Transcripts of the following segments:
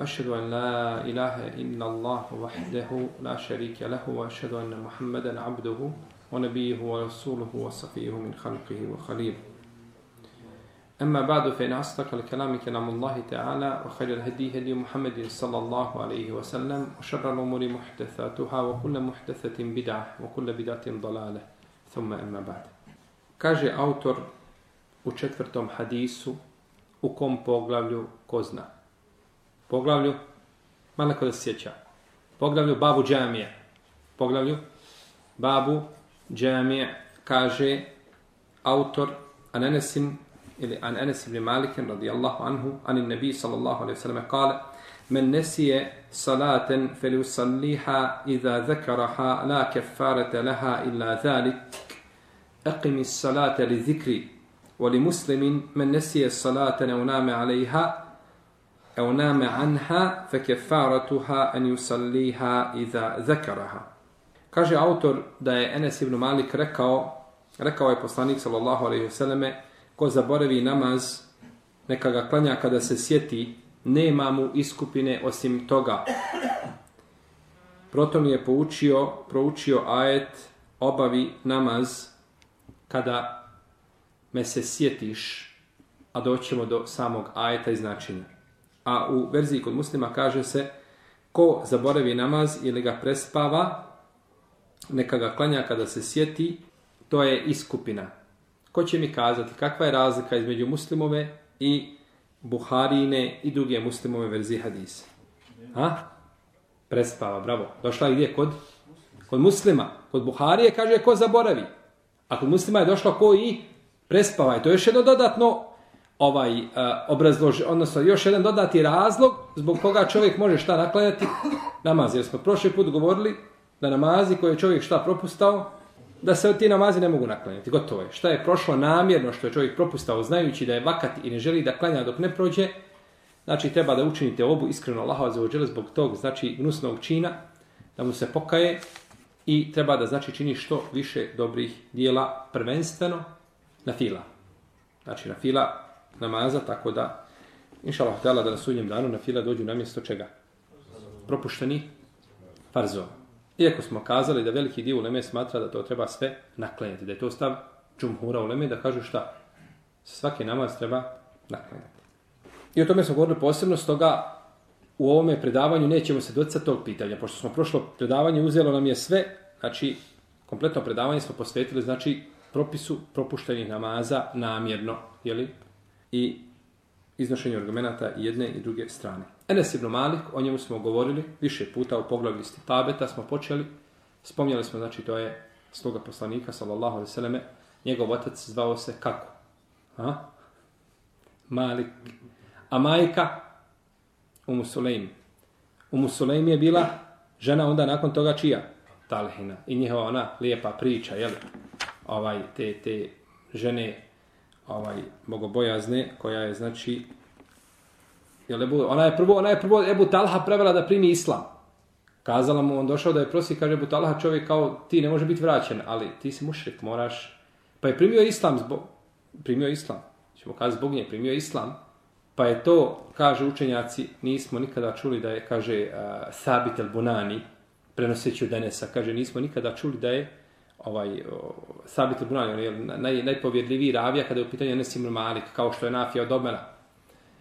وأشهد أن لا إله إلا الله وحده لا شريك له وأشهد أن محمدا عبده ونبيه ورسوله وصفيه من خلقه وخليله. أما بعد فإن أصدق الكلام كلام الله تعالى وخير الهدي هدي محمد صلى الله عليه وسلم وشر الأمور محدثاتها وكل محدثة بدعة وكل بدعة ضلالة. ثم أما بعد. Četvrtom hadisu u kom poglavlju ko zna. Poglavlju, malo ko da se sjeća. Poglavlju babu džamije. Poglavlju babu džamije kaže autor Ananesim ili an Anas ibn Malik radijallahu anhu an nabi sallallahu alejhi ve sellem kale men nesiye salaten falyusalliha idha dhakaraha la kaffarata laha illa zalik, aqim as-salata li dhikri wa li muslimin men nesiye salaten aw nama anha fa kaffaratuha an yusalliha idha dhakaraha kaže autor da je Enes ibn Malik rekao rekao je poslanik sallallahu alejhi ve selleme ko zaboravi namaz, neka ga klanja kada se sjeti, nema mu iskupine osim toga. Proto je poučio, proučio ajet, obavi namaz kada me se sjetiš, a doćemo do samog ajeta i značenja. A u verziji kod muslima kaže se, ko zaboravi namaz ili ga prespava, neka ga klanja kada se sjeti, to je iskupina. Ko će mi kazati kakva je razlika između muslimove i Buharine i druge muslimove verzije hadisa? Ha? Prespava, bravo. Došla je gdje? Kod? Kod muslima. Kod Buharije kaže ko zaboravi. A kod muslima je došla ko i prespava. I to je još jedno dodatno ovaj eh, uh, obrazlož, odnosno još jedan dodati razlog zbog koga čovjek može šta naklanjati namaz. Jer smo prošli put govorili da namazi koje čovjek šta propustao, da se ti namazi ne mogu naklanjati. Gotovo je. Šta je prošlo namjerno što je čovjek propustao znajući da je vakat i ne želi da klanja dok ne prođe, znači treba da učinite obu iskreno Allahova za ođele zbog tog znači gnusnog čina, da mu se pokaje i treba da znači čini što više dobrih dijela prvenstveno na fila. Znači na fila namaza, tako da inša Allah da na sudnjem danu na fila dođu na mjesto čega? Propušteni farzova. Iako smo kazali da veliki dio uleme smatra da to treba sve naklenjati, da je to stav džumhura uleme da kažu šta? Svaki namaz treba naklenjati. I o tome smo govorili posebno, stoga u ovome predavanju nećemo se docati tog pitanja, pošto smo prošlo predavanje, uzelo nam je sve, znači kompletno predavanje smo posvetili, znači propisu propuštenih namaza namjerno, jeli? I iznošenju argumenta jedne i druge strane. Enes ibn Malik, o njemu smo govorili više puta u poglavlju Tabeta smo počeli, spomnjali smo, znači to je sloga poslanika, sallallahu alaihi sallame, njegov otac zvao se kako? Ha? Malik. A majka? Umu Sulejm. Umu Sulejm je bila žena onda nakon toga čija? Talhina. I njihova ona lijepa priča, jel? Ovaj, te, te žene ovaj bogobojazne koja je znači je Ebu, ona je prvo ona je prvo Ebu Talha prevela da primi islam. Kazala mu on došao da je prosi kaže Ebu Talha čovjek kao ti ne može biti vraćen, ali ti si mušrik, moraš pa je primio islam zbog primio islam. Ćemo kazati zbog nje primio islam. Pa je to, kaže učenjaci, nismo nikada čuli da je, kaže, uh, Sabit el-Bunani, prenoseći od Denesa, kaže, nismo nikada čuli da je ovaj Sabit ibn Ali, on je naj, najpovjedljiviji ravija kada je u pitanju Enes ibn Malik, kao što je Nafija od Omera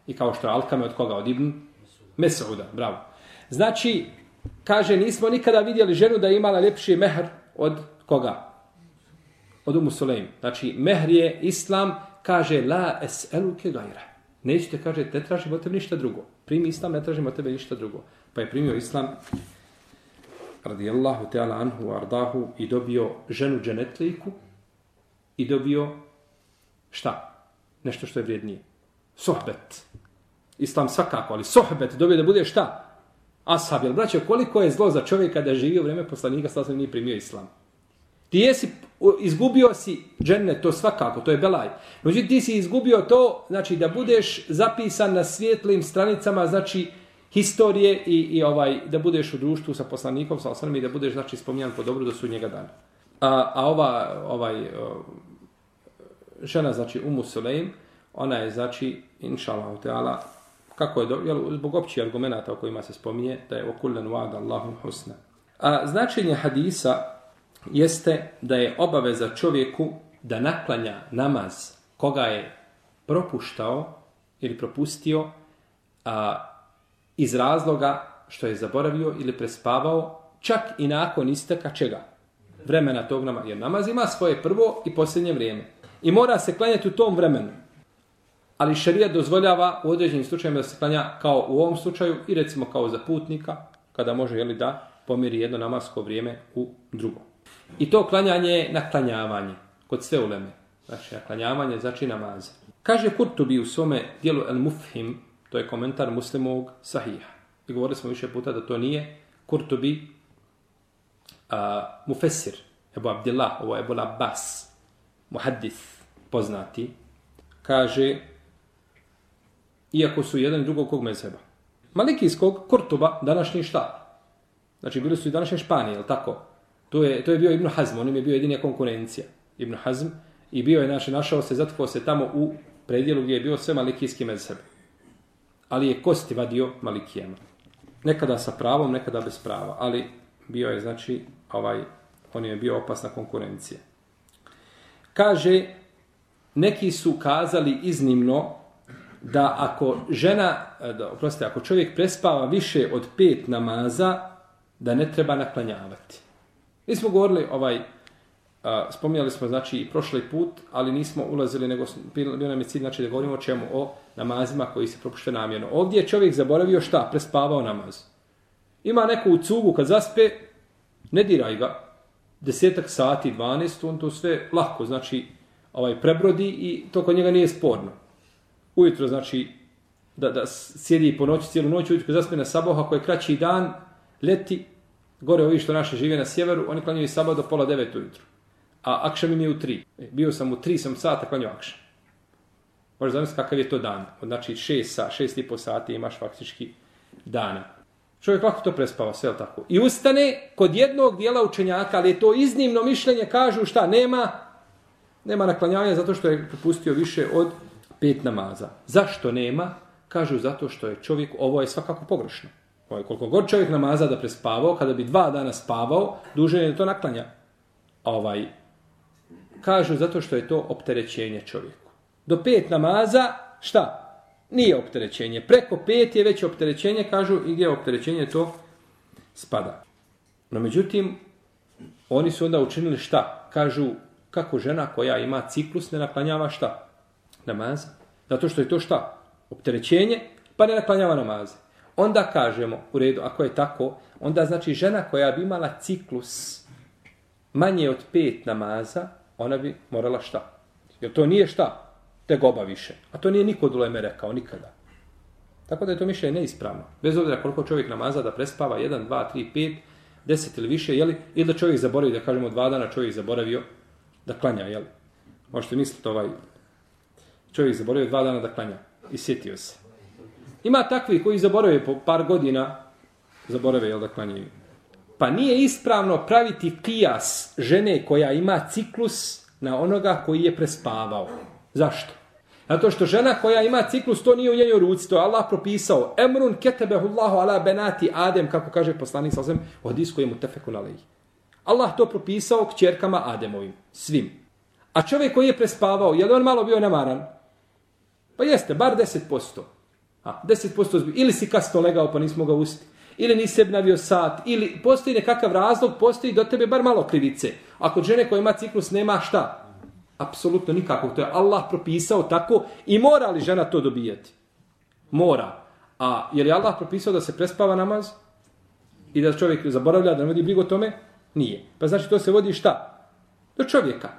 i kao što je Alkame od koga? Od Ibn Mesauda, bravo. Znači, kaže, nismo nikada vidjeli ženu da je imala ljepši mehr od koga? Od Umu Sulejm. Znači, mehr je Islam, kaže, la es eluke gajra. Nećete, kaže, ne tražimo od tebe ništa drugo. Primi Islam, ne tražimo od tebe ništa drugo. Pa je primio Islam radijallahu ta'ala anhu ardahu i dobio ženu dženetliku i dobio šta? Nešto što je vrijednije. Sohbet. Islam svakako, ali sohbet dobio da bude šta? Ashab, jel braćo, koliko je zlo za čovjeka da živi u vreme poslanika, sasvim nije primio islam. Ti jesi, izgubio si džennet, to svakako, to je belaj. Međutim, ti si izgubio to, znači da budeš zapisan na svijetlim stranicama, znači historije i, i ovaj da budeš u društvu sa poslanikom sa osrmi da budeš znači spominjan po dobru do sudnjega dana. A, a ova ovaj žena znači Umu Sulejm, ona je znači inshallah taala kako je do, jel, zbog općih argumenata o kojima se spominje da je okullen wa'da Allahum husna. A značenje hadisa jeste da je obaveza čovjeku da naklanja namaz koga je propuštao ili propustio a, iz razloga što je zaboravio ili prespavao čak i nakon isteka čega? Vremena tog namaza. Jer namaz ima svoje prvo i posljednje vrijeme. I mora se klanjati u tom vremenu. Ali šarija dozvoljava u određenim slučajima da se klanja kao u ovom slučaju i recimo kao za putnika, kada može jeli, da pomiri jedno namasko vrijeme u drugo. I to klanjanje je naklanjavanje kod sve uleme. Znači, naklanjavanje znači namaz. Kaže Kurtubi u svome dijelu El Mufhim, to je komentar muslimovog sahiha. I govorili smo više puta da to nije Kurtubi a, Mufesir, Ebu Abdillah, ovo je Ebu Abbas, muhaddis poznati, kaže, iako su jedan i drugog kog mezheba. Malikijskog Kurtuba, današnji šta? Znači, bili su i današnje Španije, je tako? To je, to je bio Ibn Hazm, on im je bio jedinija konkurencija. Ibn Hazm, i bio je naše, našao se, zatkao se tamo u predijelu gdje je bio sve malikijski mezheb. Ali je kosti vadio malikijama. Nekada sa pravom, nekada bez prava. Ali bio je, znači, ovaj, on je bio opasna konkurencija. Kaže, neki su kazali iznimno da ako žena, eh, da, oprostite, ako čovjek prespava više od pet namaza, da ne treba naklanjavati. Mi smo govorili, ovaj, a, spominjali smo, znači, i prošli put, ali nismo ulazili, nego bio nam je cilj, znači, da govorimo o čemu, o namazima koji se propušte namjerno. Ovdje je čovjek zaboravio šta? Prespavao namaz. Ima neku u cugu, kad zaspe, ne diraj ga, desetak sati, 12, on to sve lako, znači, ovaj prebrodi i to kod njega nije sporno. Ujutro, znači, da, da sjedi po noći, cijelu noć, ujutro zaspe na saboha, ako je kraći dan, leti, gore ovi što naše žive na sjeveru, oni klanjaju sabah do pola devet ujutro. A akšam im je u tri. E, bio sam u tri sam sata klanjao akšam. Možeš zamisliti kakav je to dan. Znači šest, sa, šest i po sati imaš faktički dana. Čovjek lako to prespava, sve tako. I ustane kod jednog dijela učenjaka, ali je to iznimno mišljenje, kažu šta, nema, nema naklanjavanja zato što je propustio više od pet namaza. Zašto nema? Kažu zato što je čovjek, ovo je svakako pogrešno. Ovaj, koliko god čovjek namaza da prespavao, kada bi dva dana spavao, duže je to naklanja. Ovaj, kažu zato što je to opterećenje čovjeku. Do pet namaza, šta? Nije opterećenje. Preko pet je već opterećenje, kažu, i gdje je opterećenje, to spada. No međutim, oni su onda učinili šta? Kažu, kako žena koja ima ciklus ne naklanjava šta? Namaza. Zato što je to šta? Opterećenje, pa ne naklanjava namaze. Onda kažemo, u redu, ako je tako, onda znači žena koja bi imala ciklus manje od pet namaza, ona bi morala šta? Jer to nije šta? Tegoba više. A to nije niko od uleme rekao, nikada. Tako da je to mišljenje neispravno. Bez obzira koliko čovjek namaza da prespava, 1, 2, 3, 5, 10 ili više, jeli? ili da čovjek zaboravi, da kažemo dva dana čovjek zaboravio da klanja, jeli? Možete misliti ovaj, čovjek zaboravio dva dana da klanja i sjetio se. Ima takvi koji zaborave po par godina, zaborave jel da klanjaju. Pa nije ispravno praviti kijas žene koja ima ciklus na onoga koji je prespavao. Zašto? Zato što žena koja ima ciklus, to nije u njenoj ruci, to je Allah propisao. Emrun ketebehullahu ala benati Adem, kako kaže poslanik sa osvijem, odiskuje mu tefeku na leji. Allah to propisao k čerkama Ademovim, svim. A čovjek koji je prespavao, je li on malo bio namaran? Pa jeste, bar 10%. A, 10% zbi. Ili si kasno legao pa nismo ga usti. Ili nisi se navio sat. Ili postoji nekakav razlog, postoji do tebe bar malo krivice. Ako žene koja ima ciklus nema šta? Apsolutno nikako. To je Allah propisao tako i mora li žena to dobijati? Mora. A je li Allah propisao da se prespava namaz? I da čovjek zaboravlja da ne vodi brigo tome? Nije. Pa znači to se vodi šta? Do čovjeka.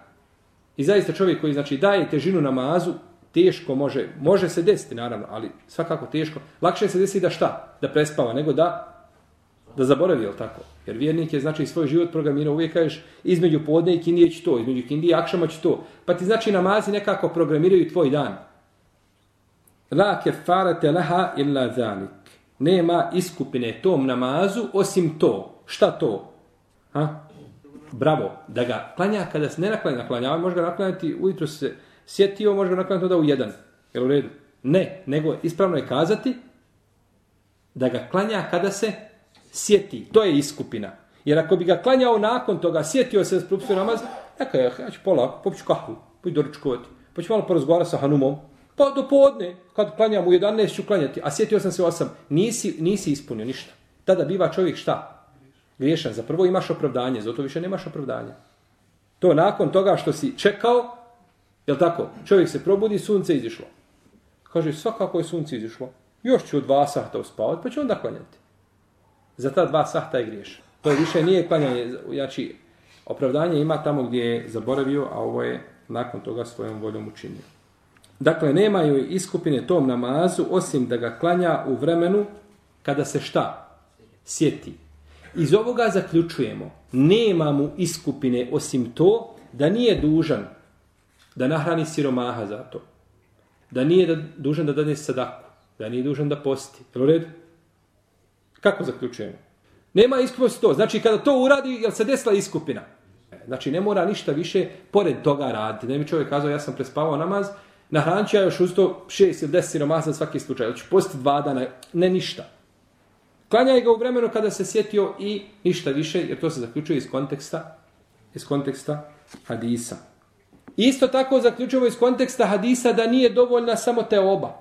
I zaista čovjek koji znači daje težinu namazu, teško može, može se desiti naravno, ali svakako teško. Lakše se desi da šta? Da prespava, nego da da zaboravi, jel tako? Jer vjernik je znači svoj život programirao, uvijek kažeš između podne i kindije će to, između kindije i akšama će to. Pa ti znači namazi nekako programiraju tvoj dan. La kefarate laha illa zalik. Nema iskupine tom namazu osim to. Šta to? Ha? Bravo, da ga klanja kada se ne naklanja, naklanjava, može ga naklanjati, ujutro se sjetio, može ga naklanjati da u jedan. Jel u redu? Ne, nego ispravno je kazati da ga klanja kada se sjeti. To je iskupina. Jer ako bi ga klanjao nakon toga, sjetio se da propustio namaz, neka je, ja ću pola, popiću kahvu, pođu doručkovati, pa ću malo porazgovarati sa Hanumom, pa do podne, kad klanjam u 11 ću klanjati, a sjetio sam se u 8, nisi, nisi ispunio ništa. Tada biva čovjek šta? Griješan. Za prvo imaš opravdanje, zato više nemaš opravdanja. To nakon toga što si čekao, je tako? Čovjek se probudi, sunce izišlo. Kaže, svakako je sunce izišlo. Još ću dva sahta uspavati, pa ću onda klanjati. Za ta dva sahta je griješ. To je više nije klanjanje, znači opravdanje ima tamo gdje je zaboravio, a ovo je nakon toga svojom voljom učinio. Dakle, nemaju iskupine tom namazu, osim da ga klanja u vremenu kada se šta? Sjeti. Iz ovoga zaključujemo, nema mu iskupine osim to da nije dužan da nahrani siromaha za to. Da nije da, dužan da dane sadaku. Da nije dužan da posti. Jel u redu? Kako zaključujemo? Nema iskupnosti to. Znači, kada to uradi, jel se desila iskupina? E, znači, ne mora ništa više pored toga raditi. Ne mi čovjek kazao, ja sam prespavao namaz, nahranit ću ja još uz to šest ili deset siromasa za svaki slučaj. Znači, posti dva dana, ne ništa. Klanjaj ga u vremenu kada se sjetio i ništa više, jer to se zaključuje iz konteksta, iz konteksta hadisa. Isto tako zaključujemo iz konteksta hadisa da nije dovoljna samo te oba.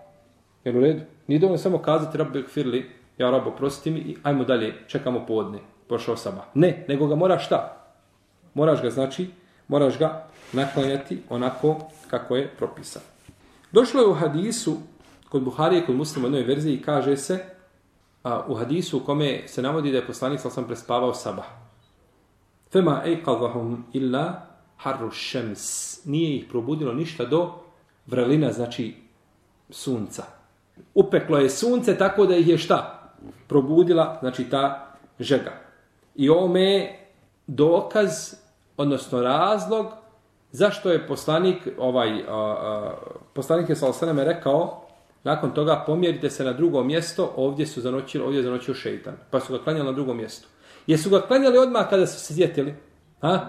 Jer u redu? Nije dovoljno samo kazati rabbi firli, ja rabo, prosti mi i ajmo dalje, čekamo podne, prošao sabah. Ne, nego ga moraš šta? Moraš ga, znači, moraš ga naklanjati onako kako je propisan. Došlo je u hadisu, kod Buhari i kod muslima u jednoj verziji, kaže se, a, u hadisu u kome se navodi da je poslanik sam prespavao sabah. Fema ejqalvahum illa harru šems. Nije ih probudilo ništa do vrelina, znači sunca. Upeklo je sunce tako da ih je šta? Probudila, znači ta žega. I ovome je dokaz, odnosno razlog, zašto je poslanik, ovaj, a, a, poslanik je sa osaname rekao, nakon toga pomjerite se na drugo mjesto, ovdje su zanoćili, ovdje je zanoćio šeitan. Pa su ga klanjali na drugo mjesto. Jesu ga klanjali odmah kada su se zjetili? Ha?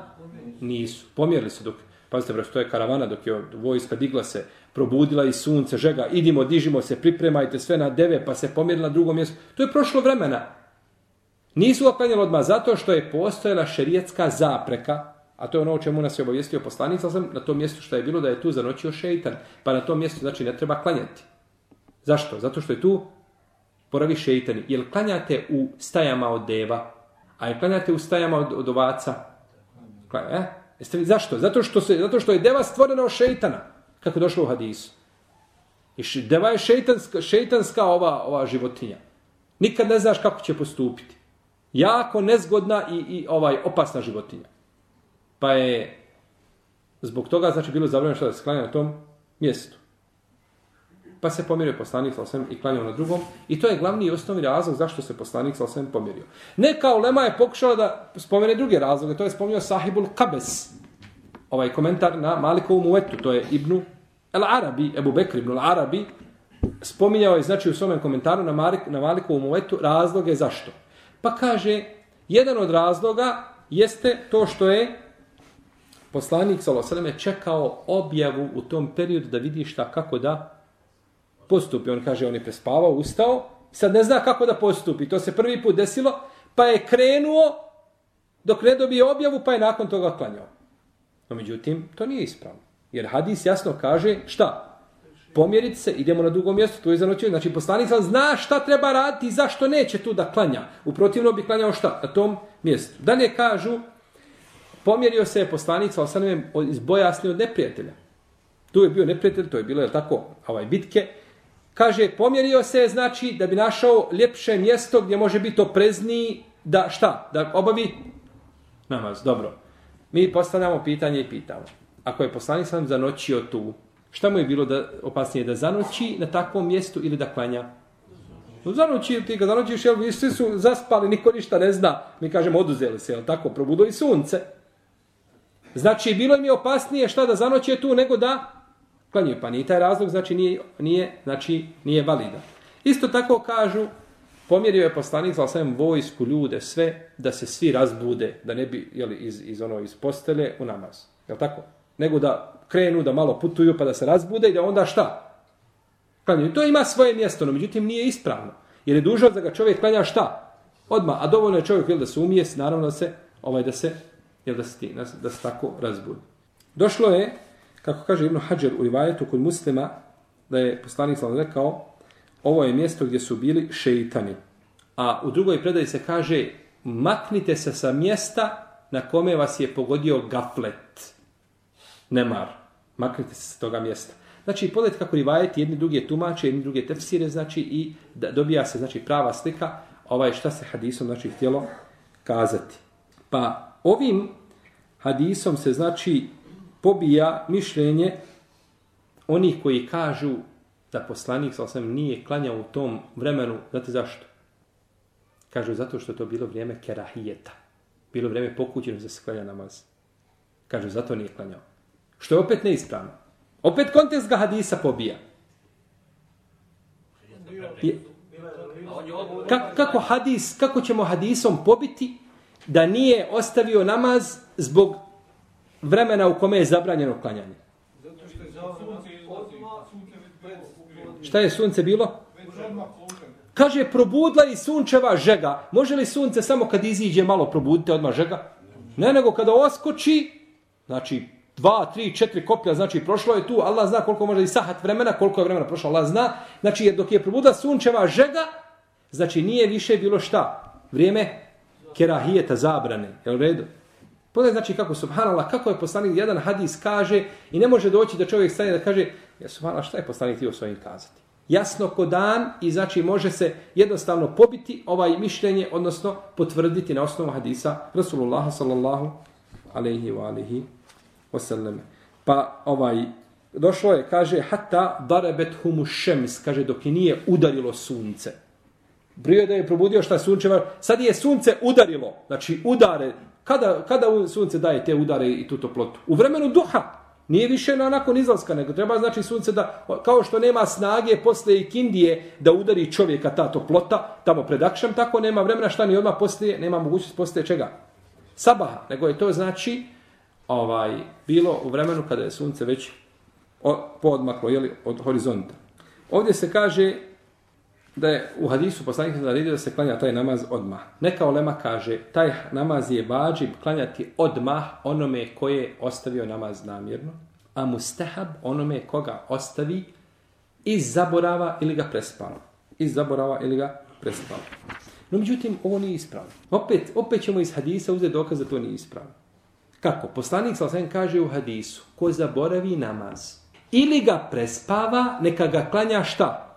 Nisu. Pomjerili su dok, pazite, bre, to je karavana dok je vojska digla se, probudila i sunce, žega, idimo, dižimo se, pripremajte sve na deve, pa se pomjerila na drugo mjesto. To je prošlo vremena. Nisu ga klanjali odmah zato što je postojala šerijetska zapreka, a to je ono o čemu nas je obavijestio poslanik, sam na tom mjestu što je bilo da je tu zanoćio šeitan, pa na tom mjestu znači ne treba klanjati. Zašto? Zato što je tu poravi šeitan. Jel klanjate u stajama od deva, a je klanjate u stajama od, od ovaca? Klanja, eh? Jeste li, zašto? Zato što, se, zato što je deva stvorena od šeitana kako je došlo u hadisu. I deva je šeitanska, šeitanska ova, ova životinja. Nikad ne znaš kako će postupiti. Jako nezgodna i, i ovaj opasna životinja. Pa je zbog toga znači bilo zabranjeno što da se klanja na tom mjestu. Pa se pomirio poslanik sa osvijem i klanjao na drugom. I to je glavni i osnovni razlog zašto se poslanik sa osvijem pomirio. Ne kao Lema je pokušala da spomene druge razloge. To je spomenuo Sahibul Kabes ovaj komentar na Malikovu muetu, to je Ibnu El Arabi, Ebu Bekr Ibnu El Arabi, spominjao je znači u svom komentaru na, Malik, na Malikovu muetu razloge zašto. Pa kaže, jedan od razloga jeste to što je poslanik Salosaleme čekao objavu u tom periodu da vidi šta kako da postupi. On kaže, on je prespavao, ustao, sad ne zna kako da postupi. To se prvi put desilo, pa je krenuo dok ne dobije objavu, pa je nakon toga klanjao. No međutim, to nije ispravno. Jer hadis jasno kaže šta? Pomjeriti se, idemo na drugo mjesto, to je za noć. Znači, poslanik sam zna šta treba raditi i zašto neće tu da klanja. Uprotivno bi klanjao šta? Na tom mjestu. Dalje kažu, pomjerio se je poslanik sa osanem izbojasni od neprijatelja. Tu je bio neprijatelj, to je bilo, je tako, ovaj bitke. Kaže, pomjerio se je, znači, da bi našao ljepše mjesto gdje može biti oprezniji, da šta? Da obavi namaz. Dobro. Mi postavljamo pitanje i pitamo. Ako je poslanik sam zanoćio tu, šta mu je bilo da opasnije da zanoći na takvom mjestu ili da klanja? No, zanoći, ti ga zanoćiš, jel, svi su zaspali, niko ništa ne zna. Mi kažemo, oduzeli se, jel tako, probudo i sunce. Znači, bilo im je opasnije šta da zanoće tu nego da klanjaju. Pa nije taj razlog, znači nije, nije, znači, nije validan. Isto tako kažu, pomjerio je poslanik za osvijem vojsku, ljude, sve, da se svi razbude, da ne bi jeli, iz, iz, ono, iz postele u namaz. Je tako? Nego da krenu, da malo putuju, pa da se razbude i da onda šta? Klanjaju. To ima svoje mjesto, no međutim nije ispravno. Jer je dužnost da ga čovjek klanja šta? Odma, a dovoljno je čovjek jel, da se umije, naravno da se, ovaj, da se, jel, da se, ti, da se tako razbudi. Došlo je, kako kaže Ibn Hajar u rivajetu kod muslima, da je poslanik sallam rekao, ovo je mjesto gdje su bili šeitani. A u drugoj predaji se kaže, maknite se sa mjesta na kome vas je pogodio gaflet. Nemar. Maknite se sa toga mjesta. Znači, pogledajte kako rivajeti jedni druge tumače, jedni druge tefsire, znači, i da dobija se, znači, prava slika, ovaj šta se hadisom, znači, htjelo kazati. Pa, ovim hadisom se, znači, pobija mišljenje onih koji kažu da poslanik sa osam nije klanjao u tom vremenu. Znate zašto? Kažu zato što to bilo vrijeme kerahijeta. Bilo vrijeme pokućeno za se klanja namaz. Kažu zato nije klanjao. Što je opet neispravno. Opet kontekst ga hadisa pobija. Je, ka, kako hadis, kako ćemo hadisom pobiti da nije ostavio namaz zbog vremena u kome je zabranjeno klanjanje? Šta je sunce bilo? Kaže, probudla i sunčeva žega. Može li sunce samo kad iziđe malo probudite odmah žega? Ne, nego kada oskoči, znači dva, tri, četiri koplja, znači prošlo je tu, Allah zna koliko može i sahat vremena, koliko je vremena prošlo, Allah zna. Znači, jer dok je probudla sunčeva žega, znači nije više bilo šta? Vrijeme kerahijeta zabrane. Je u redu? Pogledaj znači kako subhanallah, kako je poslanik jedan hadis kaže i ne može doći da čovjek stane da kaže ja subhanallah šta je poslanik htio svojim kazati. Jasno ko dan i znači može se jednostavno pobiti ovaj mišljenje, odnosno potvrditi na osnovu hadisa Rasulullah sallallahu alaihi wa alaihi wasallam. Pa ovaj, došlo je, kaže, hatta darabet humu šems, kaže, dok je nije udarilo sunce. Brio da je probudio šta sunčeva, sad je sunce udarilo, znači udare, kada, kada sunce daje te udare i tu toplotu? U vremenu duha, nije više na nakon izlaska, nego treba znači sunce da, kao što nema snage posle ikindije da udari čovjeka ta toplota, tamo pred akšem, tako nema vremena šta ni odmah poslije, nema mogućnost poslije čega? Sabaha, nego je to znači, ovaj bilo u vremenu kada je sunce već podmaklo jeli, od horizonta. Ovdje se kaže da je u hadisu poslanik naredio da se klanja taj namaz odmah. Neka olema kaže taj namaz je vađib klanjati odmah onome koje ostavio namaz namjerno, a mustahab onome koga ostavi iz zaborava ili ga prespava. Iz zaborava ili ga prespava. No međutim, ovo nije ispravno. Opet, opet ćemo iz hadisa uzeti dokaz da to nije ispravno. Kako? Poslanik sa kaže u hadisu, ko zaboravi namaz ili ga prespava, neka ga klanja šta?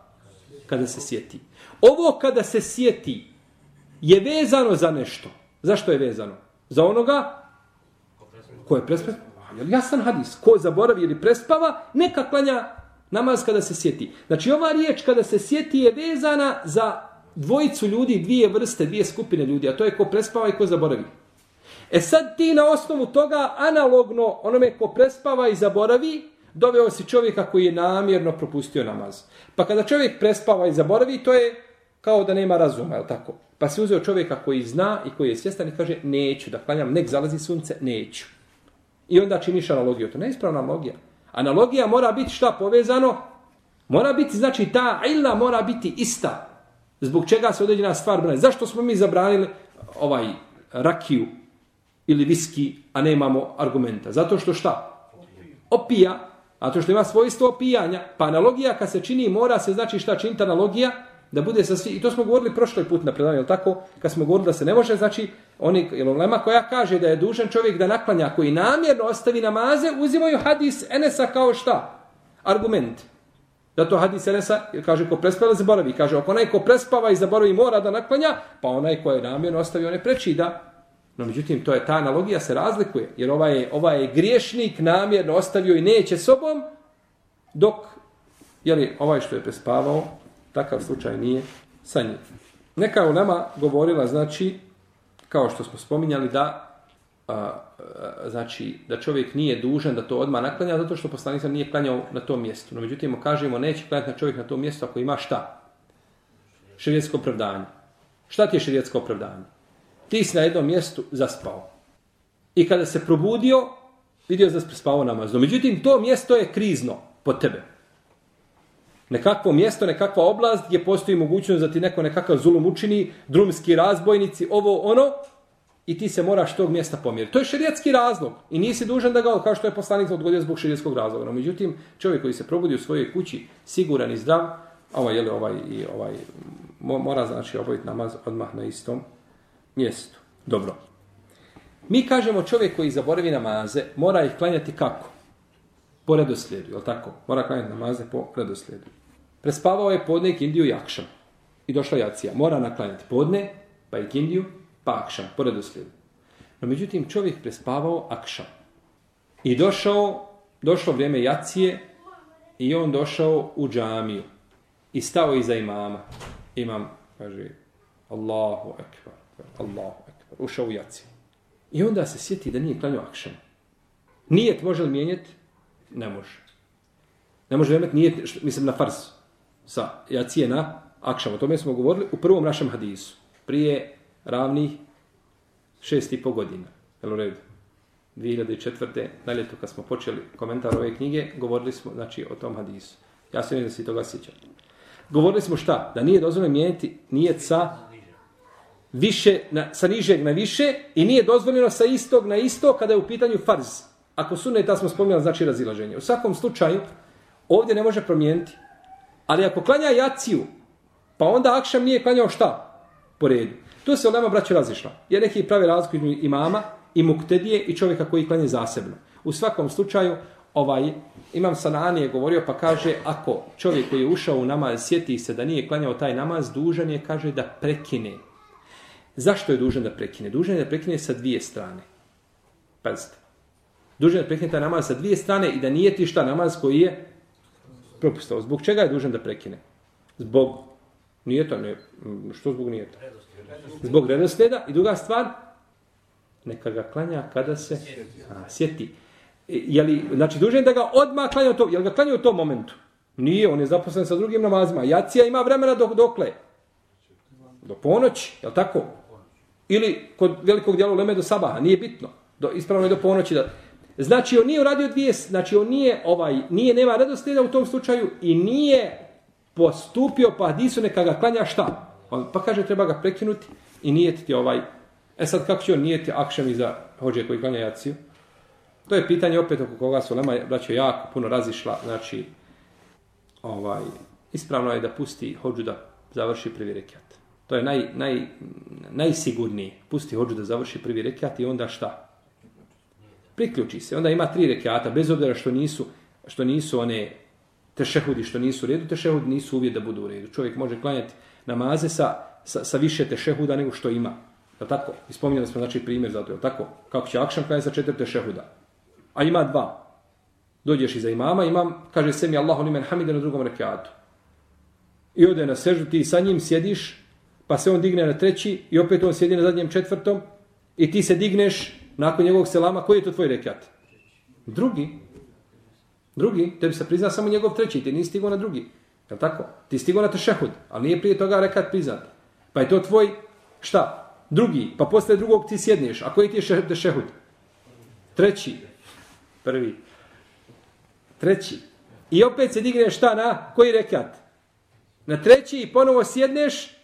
Kada se sjeti. Ovo kada se sjeti je vezano za nešto. Zašto je vezano? Za onoga ko je prespava. Jel jasan hadis? Ko zaboravi ili prespava, neka klanja namaz kada se sjeti. Znači ova riječ kada se sjeti je vezana za dvojicu ljudi, dvije vrste, dvije skupine ljudi, a to je ko prespava i ko zaboravi. E sad ti na osnovu toga analogno onome ko prespava i zaboravi, doveo si čovjeka koji je namjerno propustio namaz. Pa kada čovjek prespava i zaboravi, to je kao da nema razuma, je tako? Pa si uzeo čovjeka koji zna i koji je svjestan i kaže, neću da klanjam, nek zalazi sunce, neću. I onda činiš analogiju. To ne je ispravna analogija. Analogija mora biti šta povezano? Mora biti, znači, ta ilna mora biti ista. Zbog čega se određena stvar brane? Zašto smo mi zabranili ovaj rakiju ili viski, a nemamo argumenta. Zato što šta? Opija, a to što ima svojstvo opijanja, pa analogija kad se čini mora se znači šta čini analogija, da bude sa svi, i to smo govorili prošli put na predavanju, je tako? Kad smo govorili da se ne može, znači, oni, je lema koja kaže da je dužan čovjek da naklanja, koji namjerno ostavi namaze, uzimaju hadis Enesa kao šta? Argument. Da to hadis Enesa, kaže, ko prespava, zaboravi. Kaže, ako onaj ko prespava i zaboravi mora da naklanja, pa onaj ko je namjerno ostavi, on je preči da No, međutim, to je ta analogija se razlikuje, jer ovaj je, ovaj je griješnik namjerno ostavio i neće sobom, dok, jeli, ovaj što je prespavao, takav slučaj nije sa njim. Neka je u nama govorila, znači, kao što smo spominjali, da a, a, znači, da čovjek nije dužan da to odmah naklanja, zato što poslanik nije klanjao na tom mjestu. No, međutim, kažemo, neće klanjati na čovjek na tom mjestu ako ima šta? Širijetsko opravdanje. Šta ti je širijetsko opravdanje? Ti si na jednom mjestu zaspao. I kada se probudio, vidio da si spao namazno. Međutim, to mjesto je krizno po tebe. nekakvo mjesto, nekakva oblast gdje postoji mogućnost da ti neko nekakav zulum učini, drumski razbojnici, ovo ono, i ti se moraš tog mjesta pomjeriti. To je šerijatski razlog i nisi dužan da ga, kao što je poslanik odgodio zbog šerijatskog razloga. No, međutim, čovjek koji se probudi u svojoj kući, siguran i zdrav, ovaj, jeli, ovaj, i ovaj, mora znači obaviti namaz odmah na istom mjestu. Dobro. Mi kažemo čovjek koji zaboravi namaze, mora ih klanjati kako? Po redoslijedu, je tako? Mora klanjati namaze po redoslijedu. Prespavao je podne i kindiju i. I došla jacija. Mora naklanjati podne, pa i kindiju, pa akšam, po redoslijedu. No međutim, čovjek prespavao akšam. I došao, došlo vrijeme jacije i on došao u džamiju. I stao iza imama. Imam, kaže, Allahu Allahu ekber, Ušao u jaci. I onda se sjeti da nije klanio akšam. Nijet može li mijenjati? Ne može. Ne može imati nijet, mislim, na fars. Sa jacije na akšam. O tome smo govorili u prvom našem hadisu. Prije ravnih šest i po godina. Jel u redu? 2004. na ljetu kad smo počeli komentar ove knjige, govorili smo znači, o tom hadisu. Ja se ne da si toga sjećam. Govorili smo šta? Da nije dozvoljeno mijeniti nijet sa više, na, sa nižeg na više i nije dozvoljeno sa istog na isto kada je u pitanju farz. Ako su ta smo spomenuli, znači razilaženje. U svakom slučaju, ovdje ne može promijeniti. Ali ako klanja jaciju, pa onda akšam nije klanjao šta? Po redu. To se olema braću razišla. Jer neki pravi razliku imama i muktedije i čovjeka koji klanje zasebno. U svakom slučaju, ovaj imam Sanani je govorio pa kaže ako čovjek koji je ušao u namaz sjeti se da nije klanjao taj namaz, dužan je kaže da prekine. Zašto je dužan da prekine? Dužan je da prekine sa dvije strane. Pazite. Dužan je da prekine taj namaz sa dvije strane i da nije ti šta namaz koji je propustao. Zbog čega je dužan da prekine? Zbog nijeta, ne, što zbog nijeta? Zbog redosleda I druga stvar, neka ga klanja kada se a, sjeti. E, je li, znači, dužan je da ga odmah klanja u to, je li ga klanja u tom momentu? Nije, on je zaposlen sa drugim namazima. Jacija ima vremena dok, dokle? Do ponoći, je li tako? Ili kod velikog dijela uleme do sabaha, nije bitno. Do, ispravno je do ponoći. Da... Znači, on nije uradio dvije, znači, on nije, ovaj, nije, nema redoslijeda u tom slučaju i nije postupio, pa hadisu neka ga klanja šta? On, pa kaže, treba ga prekinuti i nijetiti ovaj. E sad, kako će on nijeti akšem iza hođe koji klanja jaciju? To je pitanje opet oko koga su Lema braćo jako puno razišla. Znači, ovaj, ispravno je da pusti hođu da završi prvi rekiat. To je naj, naj, najsigurniji. Pusti hođu da završi prvi rekiat i onda šta? Priključi se. Onda ima tri rekiata, bez obzira što nisu, što nisu one tešehudi, što nisu u redu, tešehudi nisu uvijek da budu u redu. Čovjek može klanjati namaze sa, sa, sa više tešehuda nego što ima. Je tako? Ispominjali smo znači primjer za to. Je tako? Kako će akšan klanjati sa četiri tešehuda? A ima dva. Dođeš iza imama, imam, kaže se mi Allahu nimen hamide na drugom rekiatu. I ode na seždu, ti sa njim sjediš, pa se on digne na treći i opet on sjedi na zadnjem četvrtom i ti se digneš nakon njegovog selama. Koji je to tvoj rekat? Drugi. Drugi. Tebi se prizna samo njegov treći, ti nisi stigao na drugi. Je tako? Ti stigao na tešehud, ali nije prije toga rekat priznat. Pa je to tvoj, šta? Drugi. Pa posle drugog ti sjedneš. A koji ti je tešehud? Treći. Prvi. Treći. I opet se digneš šta na koji rekat? Na treći i ponovo sjedneš.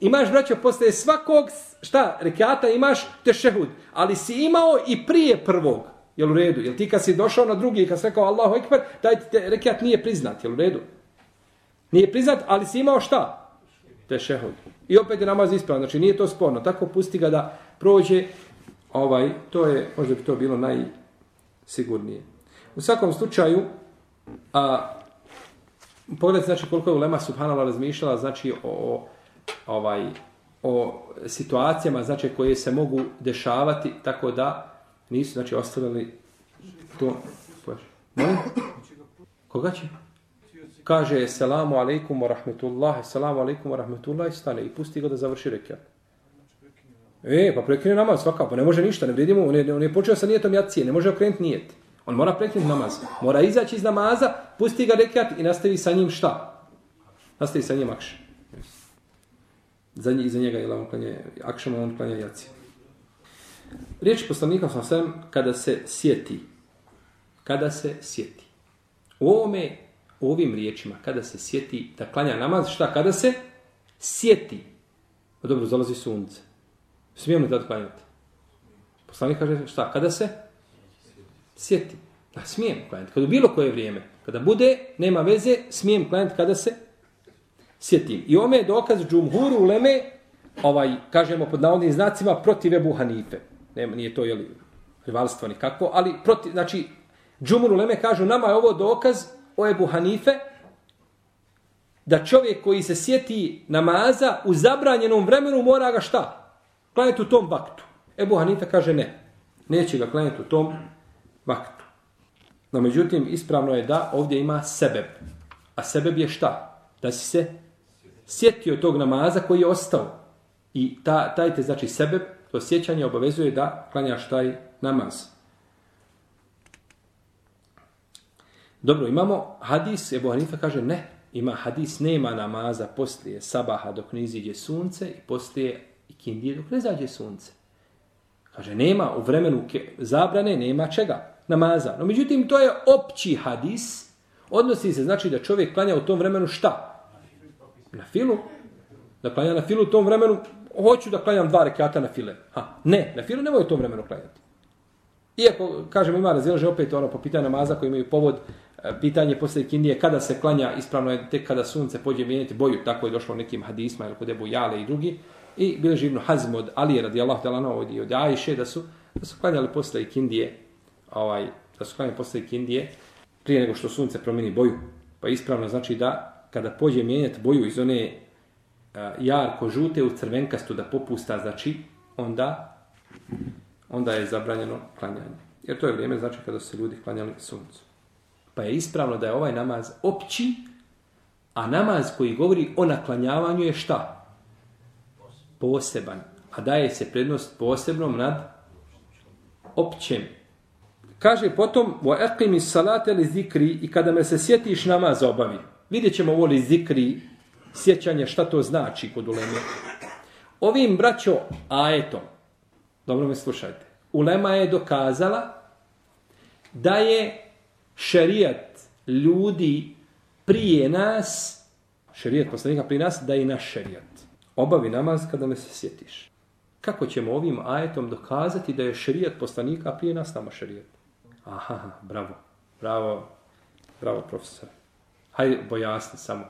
Imaš, braćo, posle svakog šta rekata imaš tešehud. Ali si imao i prije prvog. Jel u redu? Jel ti kad si došao na drugi i kad si rekao Allahu Ekber, taj te rekat nije priznat. Jel u redu? Nije priznat, ali si imao šta? Tešehud. I opet je namaz ispravan. Znači nije to sporno. Tako pusti ga da prođe. Ovaj, to je, možda bi to bilo naj, sigurnije. U svakom slučaju, a, pogledajte znači koliko je Ulema Subhanala razmišljala znači o, ovaj, o situacijama znači koje se mogu dešavati tako da nisu znači ostavili to. Molim? Koga će? Kaže selamu alejkum ve rahmetullah, selamu alejkum ve rahmetullah i stane i pusti ga da završi rekat. E, pa prekine namaz svakako, ne može ništa, ne vredimo, on je, on je počeo sa nijetom jacije, ne može okrenuti nijet. On mora prekinuti namaz. Mora izaći iz namaza, pusti ga rekat i nastavi sa njim šta? Nastavi sa njim akšan. Za, njega, za njega je on klanje akšama, on klanje jaci. Riječ poslanika sa sam kada se sjeti. Kada se sjeti. U ovome ovim riječima, kada se sjeti da klanja namaz, šta kada se sjeti? O dobro, zalazi sunce. Smijem li tad klanjati? Poslanik kaže šta, kada se sjeti? Da, smijem klanjati. Kada u bilo koje vrijeme, kada bude, nema veze, smijem klanjati kada se sjetim. I ome je dokaz džumhuru uleme, ovaj, kažemo pod navodnim znacima, protiv Ebu Hanife. Nema, nije to, jeli, rivalstvo nikako, ali protiv, znači, džumhuru uleme kažu, nama je ovo dokaz o Ebu Hanife, da čovjek koji se sjeti namaza u zabranjenom vremenu mora ga šta? Klanjati u tom vaktu. Ebu Hanife kaže ne. Neće ga klanjati u tom vaktu. No međutim, ispravno je da ovdje ima sebeb. A sebeb je šta? Da si se sjetio tog namaza koji je ostao. I ta, taj te znači sebe, to sjećanje obavezuje da klanjaš taj namaz. Dobro, imamo hadis, Ebu Hanifa kaže ne, ima hadis, nema namaza poslije sabaha dok ne iziđe sunce i poslije ikindije dok ne zađe sunce. Kaže, nema u vremenu zabrane, nema čega, namaza. No, međutim, to je opći hadis, odnosi se, znači da čovjek klanja u tom vremenu šta? Na filu. Da klanja na filu u tom vremenu, hoću da klanjam dva rekata na file. Ha, ne, na filu nemoj u tom vremenu klanjati. Iako, kažemo, ima razilaže opet ono po pitanju namaza koji imaju povod, e, pitanje posle kindije, kada se klanja, ispravno je tek kada sunce pođe mijenjati boju, tako je došlo nekim hadisma, ili kod Ebu Jale i drugi, i bilo živno Hazm od Ali radijallahu ta'ala i od Ajše da su, da su klanjali posle kindije, ovaj, da su klanjali posle kindije, prije nego što sunce promijeni boju. Pa ispravno znači da kada pođe mijenjati boju iz one jarko žute u crvenkastu da popusta, znači onda onda je zabranjeno klanjanje. Jer to je vrijeme, znači, kada se ljudi klanjali suncu. Pa je ispravno da je ovaj namaz opći, a namaz koji govori o naklanjavanju je šta? Poseban. A daje se prednost posebnom nad općem. Kaže potom, wa eqimi salate li zikri i kada me se sjetiš namaz obavi. Vidjet ćemo ovo li zikri, sjećanje, šta to znači kod uleme. Ovim braćo ajetom, Dobro me slušajte. Ulema je dokazala da je šerijat ljudi prije nas, šerijat poslanika prije nas, da je naš šerijat. Obavi namaz kada me se sjetiš. Kako ćemo ovim ajetom dokazati da je šerijat poslanika prije nas nama šerijat? Aha, bravo, bravo, bravo profesor. Hajde, bojasni samo.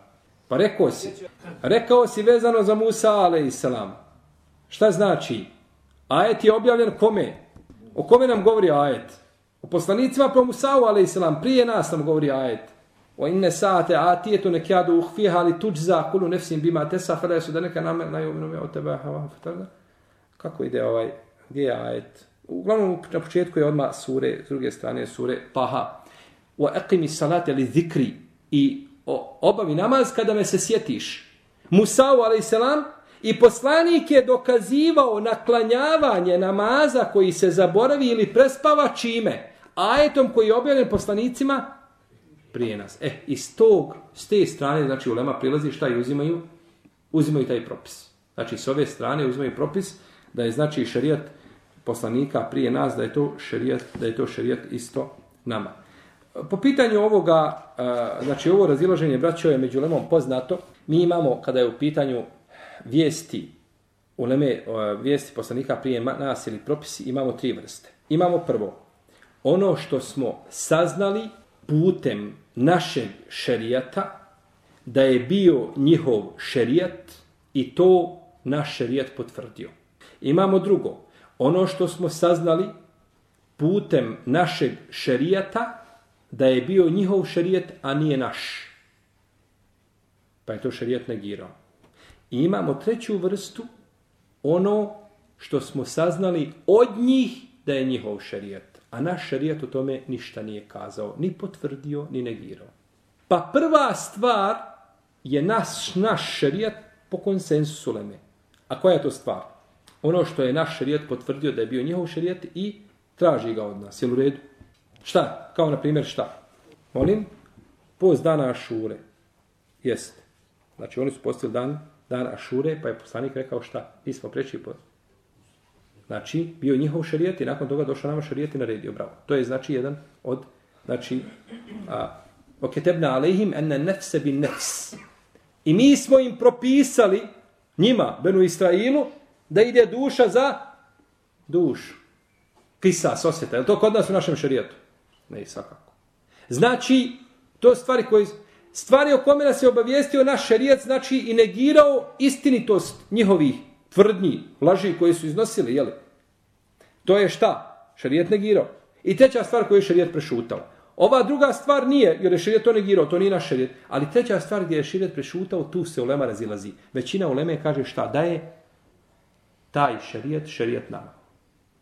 Pa rekao si, rekao si vezano za Musa, ale i selam. Šta znači? Ajet je objavljen kome? O kome nam govori ajet? O poslanicima pro Musa'u, i islam, prije nas nam govori ajet. O inne sate atijetu nekjadu uhfiha ali tuđza kulu nefsim bima tesa fele su da neka namer na ja me od tebe. Kako ide ovaj, gdje je ajet? Uglavnom na početku je odmah sure, s druge strane sure paha. O aqimi salate li zikri i obavi namaz kada me se sjetiš. Musa'u, a.s. I poslanik je dokazivao naklanjavanje namaza koji se zaboravi ili prespava čime? Ajetom koji je objavljen poslanicima prije nas. E, iz tog, s te strane, znači u Lema prilazi šta i uzimaju? Uzimaju taj propis. Znači, s ove strane uzimaju propis da je znači šerijat poslanika prije nas, da je to šerijat, da je to šerijat isto nama. Po pitanju ovoga, e, znači ovo razilaženje braćo je među Lemom poznato. Mi imamo, kada je u pitanju vijesti u e, vijesti poslanika prije nas ili propisi imamo tri vrste. Imamo prvo ono što smo saznali putem našeg šerijata da je bio njihov šerijat i to naš šerijat potvrdio. Imamo drugo ono što smo saznali putem našeg šerijata da je bio njihov šerijat, a nije naš. Pa je to šerijat negirao. I imamo treću vrstu, ono što smo saznali od njih da je njihov šerijet. A naš šerijet o tome ništa nije kazao, ni potvrdio, ni negirao. Pa prva stvar je naš, naš šerijet po konsensusu Leme. A koja je to stvar? Ono što je naš šerijet potvrdio da je bio njihov šerijet i traži ga od nas. Jel u redu? Šta? Kao na primjer šta? Molim? Post dana Ašure. Jeste. Znači oni su postili dan dan Ašure, pa je poslanik rekao šta? Mi smo preći po... Znači, bio njihov šarijet i nakon toga došao nama šarijet i naredio. Bravo. To je znači jedan od znači, a, oketebna alehim enne nefse bin nefs. I mi smo im propisali, njima, Benu Israilu, da ide duša za dušu. Kisa, osjeta. Je to kod nas u našem šarijetu? Ne, svakako. Znači, to stvari koje... Stvari o kome nas je obavijestio naš šarijet, znači i negirao istinitost njihovih tvrdnji, laži koje su iznosili, jeli? To je šta? Šerijet negirao. I treća stvar koju je šerijet prešutao. Ova druga stvar nije, jer je šerijet to negirao, to nije naš šerijet. Ali treća stvar gdje je šerijet prešutao, tu se ulema razilazi. Većina uleme kaže šta? Da je taj šerijet, šarijet nama.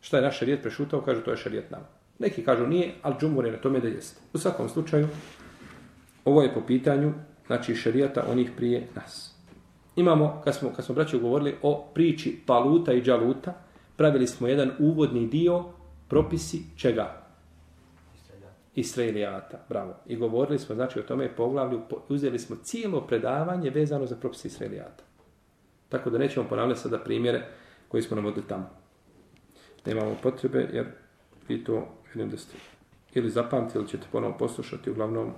Šta je naš šerijet prešutao, kaže to je šarijet nama. Neki kažu nije, ali džumur je na tome da jeste. U svakom slučaju, ovo je po pitanju, znači šarijata onih prije nas. Imamo, kad smo, kad smo braći govorili o priči Paluta i Džaluta, pravili smo jedan uvodni dio propisi čega? Israelijata. Bravo. I govorili smo, znači, o tome poglavlju, uzeli smo cijelo predavanje vezano za propisi Israelijata. Tako da nećemo ponavljati sada primjere koji smo nam odli tamo. Nemamo potrebe, jer vi to vidim da ste ili zapamtili, ili ćete ponovo poslušati, uglavnom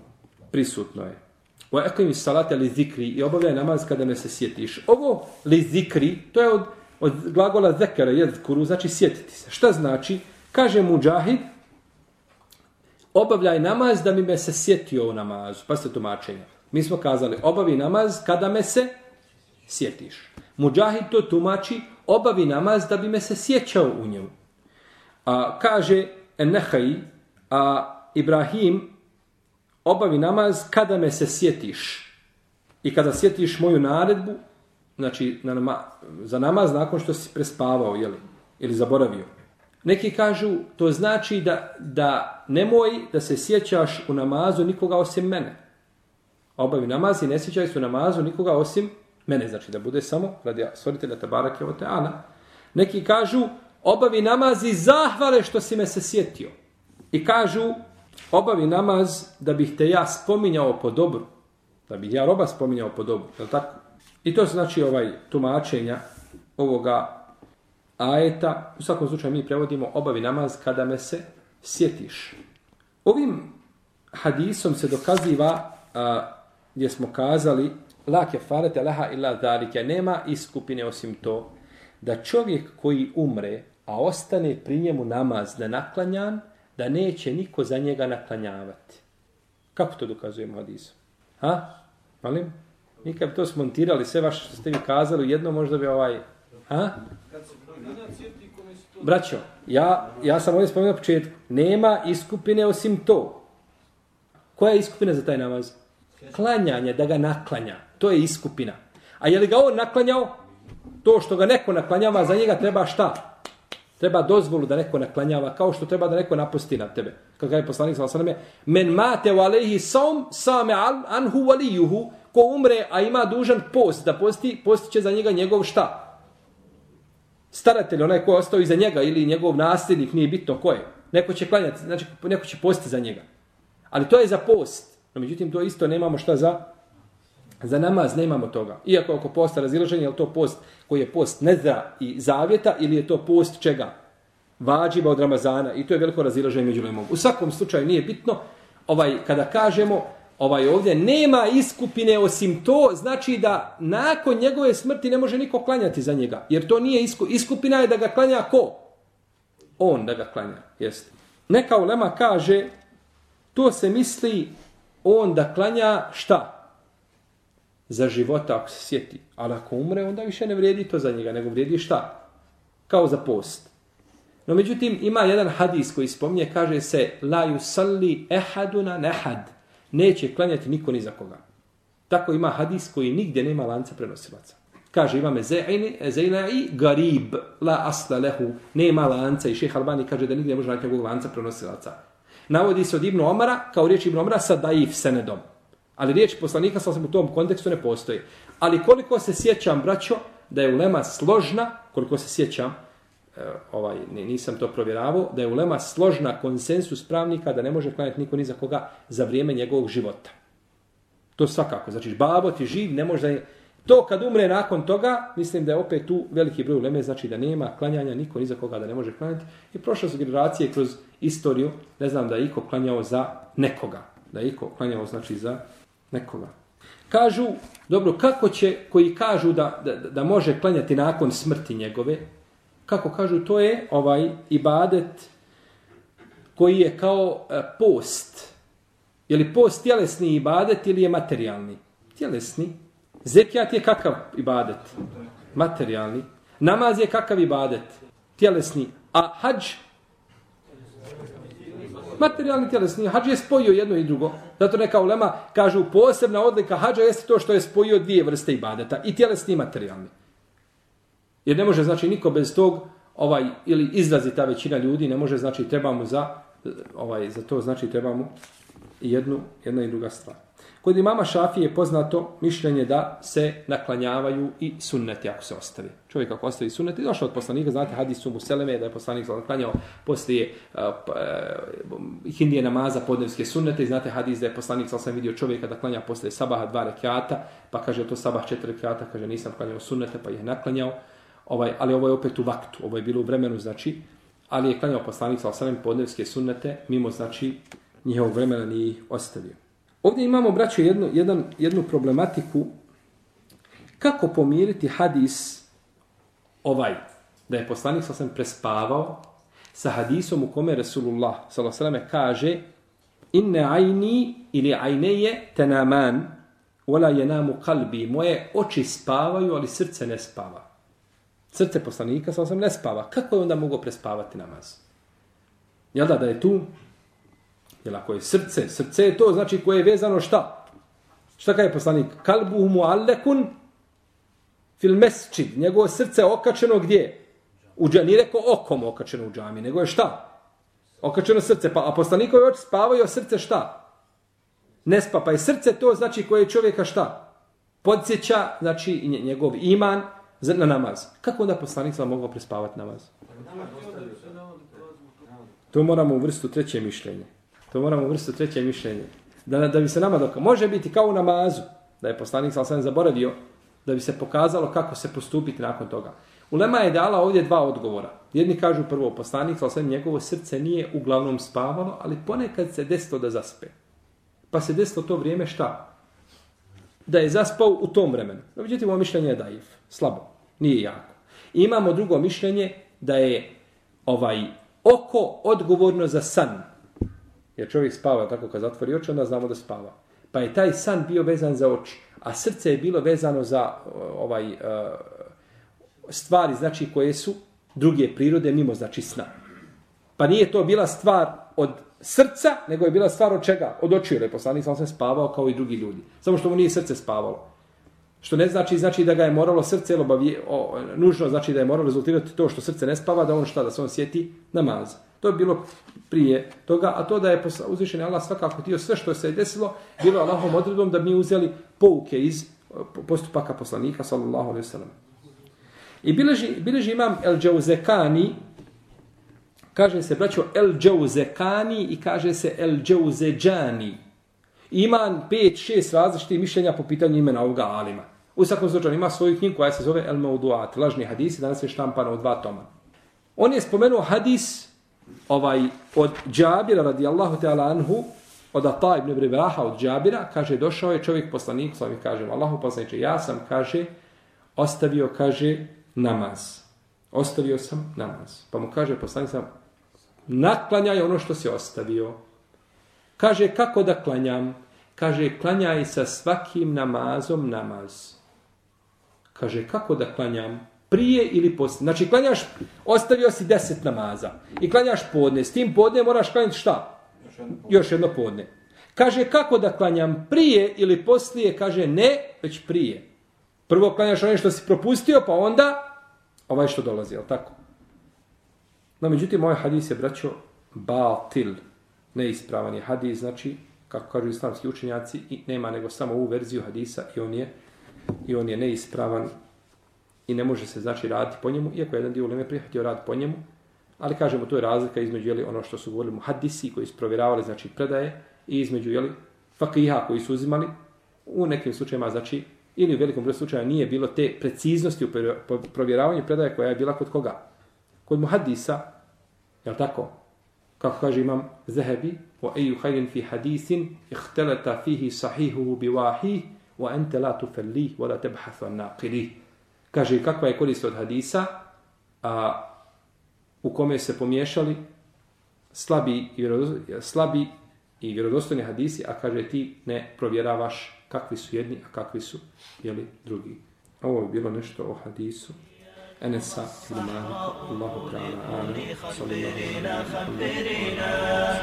prisutno je. O ekim salate li zikri i obavljaj namaz kada me se sjetiš. Ovo li zikri, to je od, od glagola zekera, jezkuru, znači sjetiti se. Šta znači? Kaže muđahid, obavljaj namaz da mi me se sjetio u namazu. Pa ste tumačenje. Mi smo kazali, obavi namaz kada me se sjetiš. Muđahid to tumači, obavi namaz da bi me se sjećao u njemu. A, kaže Ennehaj, a Ibrahim obavi namaz kada me se sjetiš. I kada sjetiš moju naredbu, znači na nama, za namaz nakon što si prespavao, jeli, ili zaboravio. Neki kažu, to znači da, da nemoj da se sjećaš u namazu nikoga osim mene. Obavi namaz i ne sjećaj se u namazu nikoga osim mene. Znači da bude samo radi stvoritelja Tabarake Oteana. Ana. Neki kažu, obavi namaz i zahvale što si me se sjetio. I kažu, obavi namaz da bih te ja spominjao po dobru. Da bih ja roba spominjao po dobru. Je tako? I to znači ovaj tumačenja ovoga ajeta, u svakom slučaju mi prevodimo obavi namaz kada me se sjetiš. Ovim hadisom se dokaziva a, gdje smo kazali la kefarete laha illa dhalike nema iskupine osim to da čovjek koji umre a ostane pri njemu namaz da naklanjan da neće niko za njega naklanjavati. Kako to dokazujemo hadisom? Ha? Malim? Mi kad to smontirali, sve vaše što ste mi kazali, jedno možda bi ovaj... Ha? Braćo, ja, ja sam ovdje spomenuo početku. Nema iskupine osim to. Koja je iskupina za taj namaz? Klanjanje, da ga naklanja. To je iskupina. A je li ga on naklanjao? To što ga neko naklanjava, za njega treba šta? Treba dozvolu da neko naklanjava, kao što treba da neko napusti na tebe. Kako je poslanik sa osaname, men mate u alehi saum same anhu valijuhu, ko umre, a ima dužan post, da posti, postiće za njega njegov šta? staratelj, onaj ko je ostao iza njega ili njegov nasljednik, nije bitno ko je. Neko će klanjati, znači neko će posti za njega. Ali to je za post. No, međutim, to isto nemamo šta za za namaz, nemamo toga. Iako oko posta razilaženje, je to post koji je post nedra i zavjeta ili je to post čega? Vađiva od Ramazana i to je veliko razilaženje među lemom. U svakom slučaju nije bitno, ovaj kada kažemo ovaj ovdje nema iskupine osim to, znači da nakon njegove smrti ne može niko klanjati za njega. Jer to nije isku, iskupina je da ga klanja ko? On da ga klanja, jeste. Neka ulema kaže, to se misli on da klanja šta? Za života ako se sjeti. Ali ako umre, onda više ne vrijedi to za njega, nego vrijedi šta? Kao za post. No međutim, ima jedan hadis koji spominje, kaže se, la yusalli ehaduna nehad neće klanjati niko ni za koga. Tako ima hadis koji nigdje nema lanca prenosilaca. Kaže imame Zeyla'i garib la asla lehu. Nema lanca i šeha Albani kaže da nigdje ne može naći njegovog lanca prenosilaca. Navodi se od Ibnu Omara kao riječ Ibnu Omara sa daif senedom. Ali riječ poslanika sa u tom kontekstu ne postoji. Ali koliko se sjećam, braćo, da je ulema složna, koliko se sjećam, e, ovaj nisam to provjeravao da je ulema složna konsensus pravnika da ne može klanjati niko ni za koga za vrijeme njegovog života. To svakako. Znači, babo ti živ, ne može da To kad umre nakon toga, mislim da je opet tu veliki broj uleme, znači da nema klanjanja niko ni za koga da ne može klanjati. I prošle su generacije kroz istoriju, ne znam da je iko klanjao za nekoga. Da je iko klanjao znači za nekoga. Kažu, dobro, kako će, koji kažu da, da, da može klanjati nakon smrti njegove, kako kažu, to je ovaj ibadet koji je kao e, post. Je li post tjelesni ibadet ili je materijalni? Tjelesni. Zekijat je kakav ibadet? Materijalni. Namaz je kakav ibadet? Tjelesni. A hađ? Materijalni tjelesni. Hadž je spojio jedno i drugo. Zato neka ulema kažu posebna odlika hadža jeste to što je spojio dvije vrste ibadeta. I tjelesni i materijalni. Jer ne može znači niko bez tog ovaj ili izrazi ta većina ljudi ne može znači trebamo za ovaj za to znači trebamo jednu jedna i druga stvar. Kod imama Šafije je poznato mišljenje da se naklanjavaju i sunneti ako se ostavi. Čovjek ako ostavi sunneti, došao od poslanika, znate hadisu mu Seleme, da je poslanik naklanjao poslije uh, uh, hindije namaza podnevske sunnete, znate hadis da je poslanik sam sam vidio čovjeka da klanja poslije sabaha dva rekiata, pa kaže to sabah četiri rekiata, kaže nisam klanjao sunnete, pa je naklanjao. Ovaj, ali ovo je opet u vaktu, ovo je bilo u vremenu, znači, ali je klanjao poslanik sa sam podnevske sunnete, mimo, znači, njihovog vremena nije ostavio. Ovdje imamo, braćo, jednu, jedan, jednu problematiku kako pomiriti hadis ovaj, da je poslanik sa prespavao sa hadisom u kome Resulullah s.a.v. kaže inne ajni ili ajneje tenaman wala jenamu kalbi moje oči spavaju, ali srce ne spava. Srce poslanika sa ne spava. Kako je onda mogao prespavati namaz? Jel da, da je tu? Jel ako je srce? Srce je to, znači koje je vezano šta? Šta kaže poslanik? Kalbu mu allekun fil mesčid. Njegovo srce okačeno gdje? U džami. Nije rekao okom okačeno u džami, nego je šta? Okačeno srce. Pa, a poslanikovi oči spavaju, srce šta? Ne spa. Pa je srce to, znači koje je čovjeka šta? Podsjeća, znači njegov iman, na namaz. Kako onda poslanik sam mogao prespavati namaz? To moramo uvrstiti u treće mišljenje. To moramo vrstu treće mišljenje. Da, da bi se nama dok... Može biti kao u namazu, da je poslanik sam sam zaboravio, da bi se pokazalo kako se postupiti nakon toga. Ulema je dala ovdje dva odgovora. Jedni kažu prvo, poslanik sam njegovo srce nije uglavnom spavalo, ali ponekad se desilo da zaspe. Pa se desilo to vrijeme šta? Da je zaspao u tom vremenu. No, međutim, ovo mišljenje je daif. Slabo nije jako. I imamo drugo mišljenje da je ovaj oko odgovorno za san. Jer čovjek spava tako kad zatvori oči, onda znamo da spava. Pa je taj san bio vezan za oči, a srce je bilo vezano za ovaj e, stvari znači koje su druge prirode mimo znači sna. Pa nije to bila stvar od srca, nego je bila stvar od čega? Od očiju, jer je poslanik sam se spavao kao i drugi ljudi. Samo što mu nije srce spavalo. Što ne znači znači da ga je moralo srce obavije, o, nužno znači da je moralo rezultirati to što srce ne spava, da on šta, da se on sjeti namaza. To je bilo prije toga, a to da je uzvišen Allah svakako htio sve što se je desilo, bilo Allahom odredbom da mi uzeli pouke iz eh, postupaka poslanika, sallallahu alaihi sallam. I bileži, bileži imam El Džauzekani, kaže se, braćo, El Džauzekani i kaže se El Džauzeđani. Ima pet, šest različitih mišljenja po pitanju imena ovoga alima. U svakom slučaju ima svoju knjigu koja se zove El Mauduat, lažni hadisi, danas je štampano u dva toma. On je spomenuo hadis ovaj od Džabira radijallahu ta'ala anhu, od Ata ibn Ibraha od Džabira, kaže, došao je čovjek poslanik, slavi kaže, Allahu poslaniče, ja sam, kaže, ostavio, kaže, namaz. Ostavio sam namaz. Pa mu kaže, poslanik sam, naklanjaj ono što si ostavio. Kaže, kako da klanjam? Kaže, klanjaj sa svakim namazom namaz. Kaže, kako da klanjam? Prije ili poslije? Znači, klanjaš, ostavio si deset namaza i klanjaš podne. S tim podne moraš klanjati šta? Još jedno podne. Još jedno podne. Kaže, kako da klanjam? Prije ili poslije? Kaže, ne, već prije. Prvo klanjaš ono što si propustio, pa onda ovaj što dolazi, je tako? No, međutim, ovaj hadis je, braćo, batil neispravan je hadis, znači, kako kažu islamski učenjaci, i nema nego samo ovu verziju hadisa i on je, i on je neispravan i ne može se znači raditi po njemu, iako jedan dio uleme prihvatio rad po njemu, ali kažemo to je razlika između jeli, ono što su govorili muhaddisi koji su provjeravali znači predaje i između jeli, fakiha koji su uzimali u nekim slučajima znači ili u velikom broju slučaja nije bilo te preciznosti u provjeravanju predaje koja je bila kod koga? Kod muhadisa, je tako? kako kaže imam Zehebi, wa eju hajrin fi hadisin, ihtelata fihi sahihuhu bi wahih, wa anta la tufellih, wa Kaže, kakva je korist od hadisa, a, u kome se pomiješali slabi i, slabi i vjerodostojni hadisi, a kaže ti ne provjeravaš kakvi su jedni, a kakvi su jeli, drugi. Ovo je bilo nešto o hadisu. Enesa ibn Malika, Allahu ta'ala, sallallahu alaihi wa sallam.